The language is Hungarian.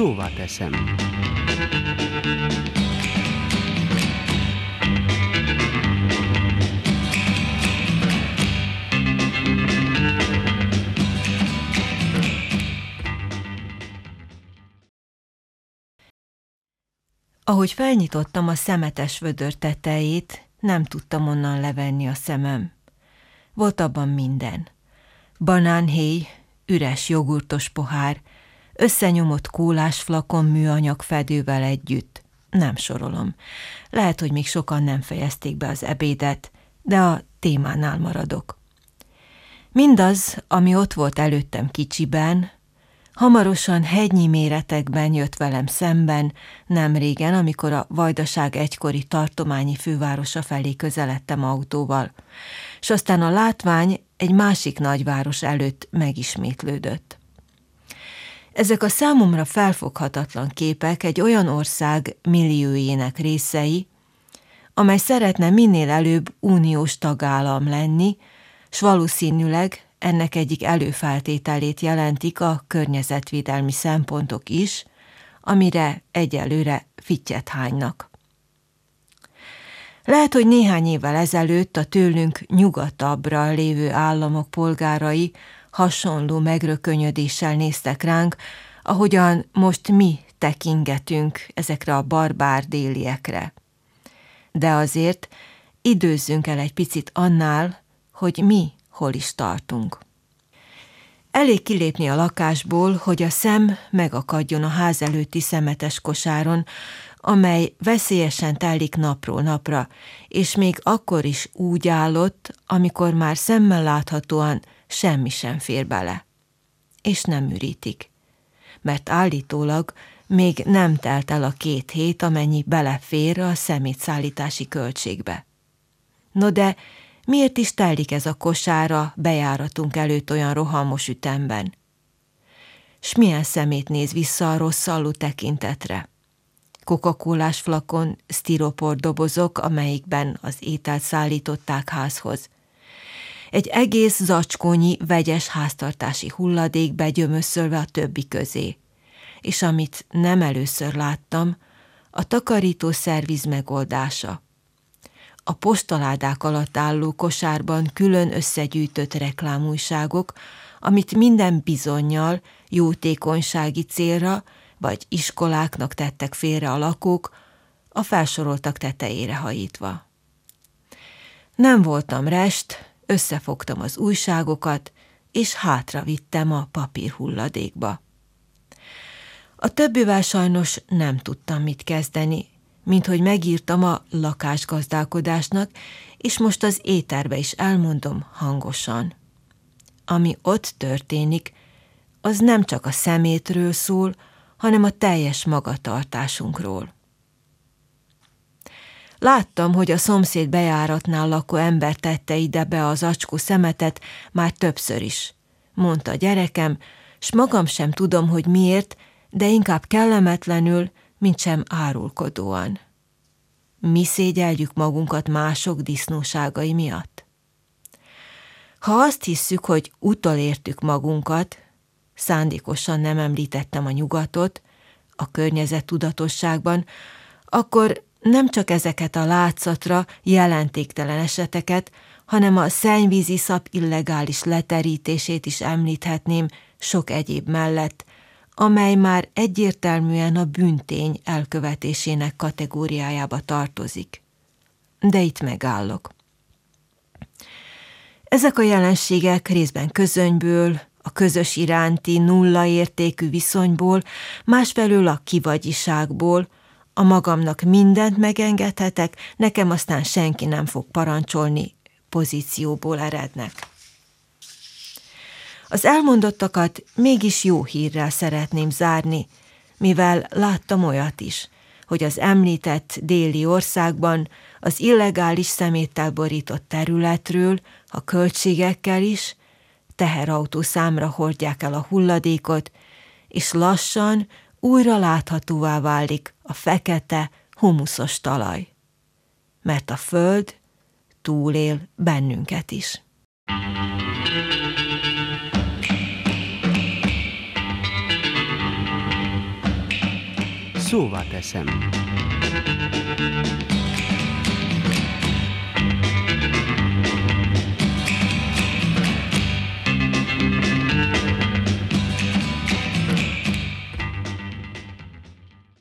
szóvá teszem. Ahogy felnyitottam a szemetes vödör tetejét, nem tudtam onnan levenni a szemem. Volt abban minden. Banánhéj, üres jogurtos pohár, összenyomott kólás flakon műanyag fedővel együtt. Nem sorolom. Lehet, hogy még sokan nem fejezték be az ebédet, de a témánál maradok. Mindaz, ami ott volt előttem kicsiben, Hamarosan hegynyi méretekben jött velem szemben, nem régen, amikor a Vajdaság egykori tartományi fővárosa felé közeledtem autóval, és aztán a látvány egy másik nagyváros előtt megismétlődött. Ezek a számomra felfoghatatlan képek egy olyan ország milliójének részei, amely szeretne minél előbb uniós tagállam lenni, s valószínűleg ennek egyik előfeltételét jelentik a környezetvédelmi szempontok is, amire egyelőre fittyet hánynak. Lehet, hogy néhány évvel ezelőtt a tőlünk nyugatabbra lévő államok polgárai hasonló megrökönyödéssel néztek ránk, ahogyan most mi tekingetünk ezekre a barbár déliekre. De azért időzzünk el egy picit annál, hogy mi hol is tartunk. Elég kilépni a lakásból, hogy a szem megakadjon a ház előtti szemetes kosáron, amely veszélyesen telik napról napra, és még akkor is úgy állott, amikor már szemmel láthatóan semmi sem fér bele. És nem ürítik. Mert állítólag még nem telt el a két hét, amennyi belefér a szemétszállítási költségbe. No de Miért is telik ez a kosára bejáratunk előtt olyan rohamos ütemben? S milyen szemét néz vissza a rosszalló tekintetre? coca flakon, sztiropor dobozok, amelyikben az ételt szállították házhoz. Egy egész zacskónyi vegyes háztartási hulladék begyömöszölve a többi közé. És amit nem először láttam, a takarító szerviz megoldása – a postaládák alatt álló kosárban külön összegyűjtött reklámújságok, amit minden bizonyal jótékonysági célra vagy iskoláknak tettek félre a lakók, a felsoroltak tetejére hajítva. Nem voltam rest, összefogtam az újságokat, és hátra vittem a papírhulladékba. A többivel sajnos nem tudtam mit kezdeni, mint hogy megírtam a lakásgazdálkodásnak, és most az éterbe is elmondom hangosan. Ami ott történik, az nem csak a szemétről szól, hanem a teljes magatartásunkról. Láttam, hogy a szomszéd bejáratnál lakó ember tette ide be az acskó szemetet már többször is, mondta a gyerekem, s magam sem tudom, hogy miért, de inkább kellemetlenül, mint sem árulkodóan. Mi szégyeljük magunkat mások disznóságai miatt? Ha azt hisszük, hogy utolértük magunkat, szándékosan nem említettem a nyugatot, a környezet tudatosságban, akkor nem csak ezeket a látszatra jelentéktelen eseteket, hanem a szennyvízi szap illegális leterítését is említhetném sok egyéb mellett, amely már egyértelműen a büntény elkövetésének kategóriájába tartozik. De itt megállok. Ezek a jelenségek részben közönyből, a közös iránti nulla értékű viszonyból, másfelől a kivagyiságból, a magamnak mindent megengedhetek, nekem aztán senki nem fog parancsolni, pozícióból erednek. Az elmondottakat mégis jó hírrel szeretném zárni, mivel láttam olyat is, hogy az említett déli országban az illegális szeméttel borított területről, a költségekkel is, teherautó számra hordják el a hulladékot, és lassan újra láthatóvá válik a fekete, humuszos talaj. Mert a föld túlél bennünket is. szóvá teszem.